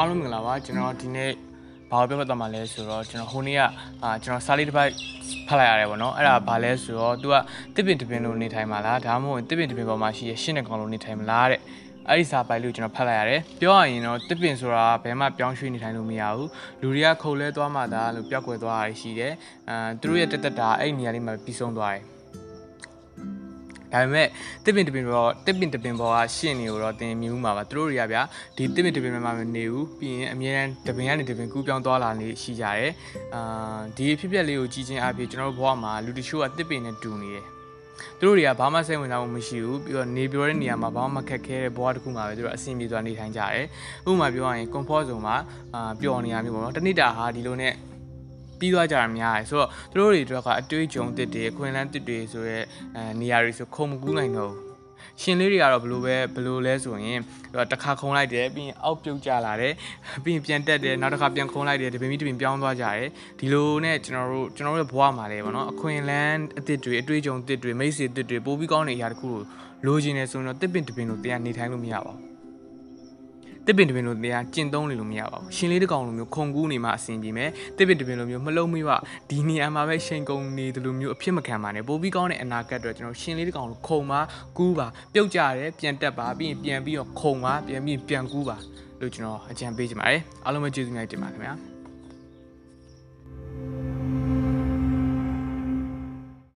အားလုံးမင်္ဂလာပါကျွန်တော်ဒီနေ့ဘာကိုပြောပြသွားမှာလဲဆိုတော့ကျွန်တော်ဟိုနေ့ကအာကျွန်တော်စာလေးတစ်ပိုက်ဖတ်လိုက်ရတယ်ပေါ့နော်အဲ့ဒါဘာလဲဆိုတော့ तू ကတစ်ပင်တစ်ပင်လို့နေထိုင်မှာလားဒါမှမဟုတ်တစ်ပင်တစ်ပင်ပေါ်မှာရှိရရှင်းတဲ့ကောင်လို့နေထိုင်မလားတဲ့အဲ့ဒီစာပိုက်လို့ကျွန်တော်ဖတ်လိုက်ရတယ်ပြောရရင်တော့တစ်ပင်ဆိုတာဘယ်မှပြောင်းရွှေ့နေထိုင်လို့မရဘူးလူတွေကခုတ်လဲသွားမှသာလို့ပြောက်ကွယ်သွားတာရှိတယ်အာသူတို့ရဲ့တက်တက်တာအဲ့ဒီနေရာလေးမှာပြီးဆုံးသွားတယ် ဒါပေမဲ့တစ်ပင်တစ်ပင်ပေါ်တစ်ပင်တစ်ပင်ပေါ်ကရှင့်နေတော့တင်မြူးမှာပါသူတို့တွေကဗျာဒီတစ်ပင်တစ်ပင်မှာမနေဘူးပြီးရင်အမြဲတမ်းတစ်ပင်ကနေတစ်ပင်ကူးပြောင်းသွားလာနေရှိကြတယ်အာဒီအဖြစ်အပျက်လေးကိုကြည့်ချင်းအပြင်ကျွန်တော်တို့ဘဝမှာလူတချို့ကတစ်ပင်နဲ့တူနေတယ်သူတို့တွေကဘာမှစိတ်ဝင်စားမှုမရှိဘူးပြီးတော့နေပြောတဲ့နေရာမှာဘာမှမခက်ခဲတဲ့ဘဝတစ်ခုမှာပဲသူတို့အဆင်ပြေသွားနေထိုင်ကြတယ်ဥပမာပြောရရင် comfort zone မှာအာပျော်နေရမျိုးပေါ့နော်တနေ့တာဟာဒီလိုနဲ့ ပြီးသွားကြတာများတယ်ဆိုတော့သူတို့တွေအတွက်ကအတွေးကြုံတစ်တွေအခွင့်အလမ်းတစ်တွေဆိုရဲအဲနေရာတွေဆိုခုံမကူးနိုင်တော့ဘူးရှင်လေးတွေကတော့ဘလို့ပဲဘလို့လဲဆိုရင်တစ်ခါခုံလိုက်တယ်ပြီးရင်အောက်ပြုတ်ကျလာတယ်ပြီးရင်ပြန်တက်တယ်နောက်တစ်ခါပြန်ခုံလိုက်တယ်တပင်ပြီးတပင်ပြောင်းသွားကြတယ်ဒီလိုနဲ့ကျွန်တော်တို့ကျွန်တော်တို့ရဲ့ဘဝမှာလည်းပေါ့နော်အခွင့်အလမ်းအသစ်တွေအတွေးကြုံတစ်တွေမိတ်ဆွေတစ်တွေပိုးပြီးကောင်းတဲ့အရာတခုကိုလိုချင်နေဆိုရင်တော့တစ်ပင်တပင်လို့တရားနေထိုင်လို့မရပါဘူး တစ်ပင်တပင်လိုတရားကျင့်သုံးနေလို့မရပါဘူးရှင်လေးတစ်ကောင်လိုမျိုးခုံကူးနေမှအဆင်ပြေမယ်တစ်ပင်တပင်လိုမျိုးမလုံးမိဝဒီနေရာမှာပဲရှင်ကုန်နေတယ်လို့မျိုးအဖြစ်မခံပါနဲ့ပိုပြီးကောင်းတဲ့အနာဂတ်အတွက်ကျွန်တော်ရှင်လေးတစ်ကောင်လိုခုံပါကူးပါပြုတ်ကြတယ်ပြန်တက်ပါပြီးရင်ပြန်ပြီးတော့ခုံပါပြန်ပြီးပြန်ကူးပါလို့ကျွန်တော်အကြံပေးချင်ပါတယ်အားလုံးပဲကျေးဇူးများတင်ပါတယ်ခင်ဗျာ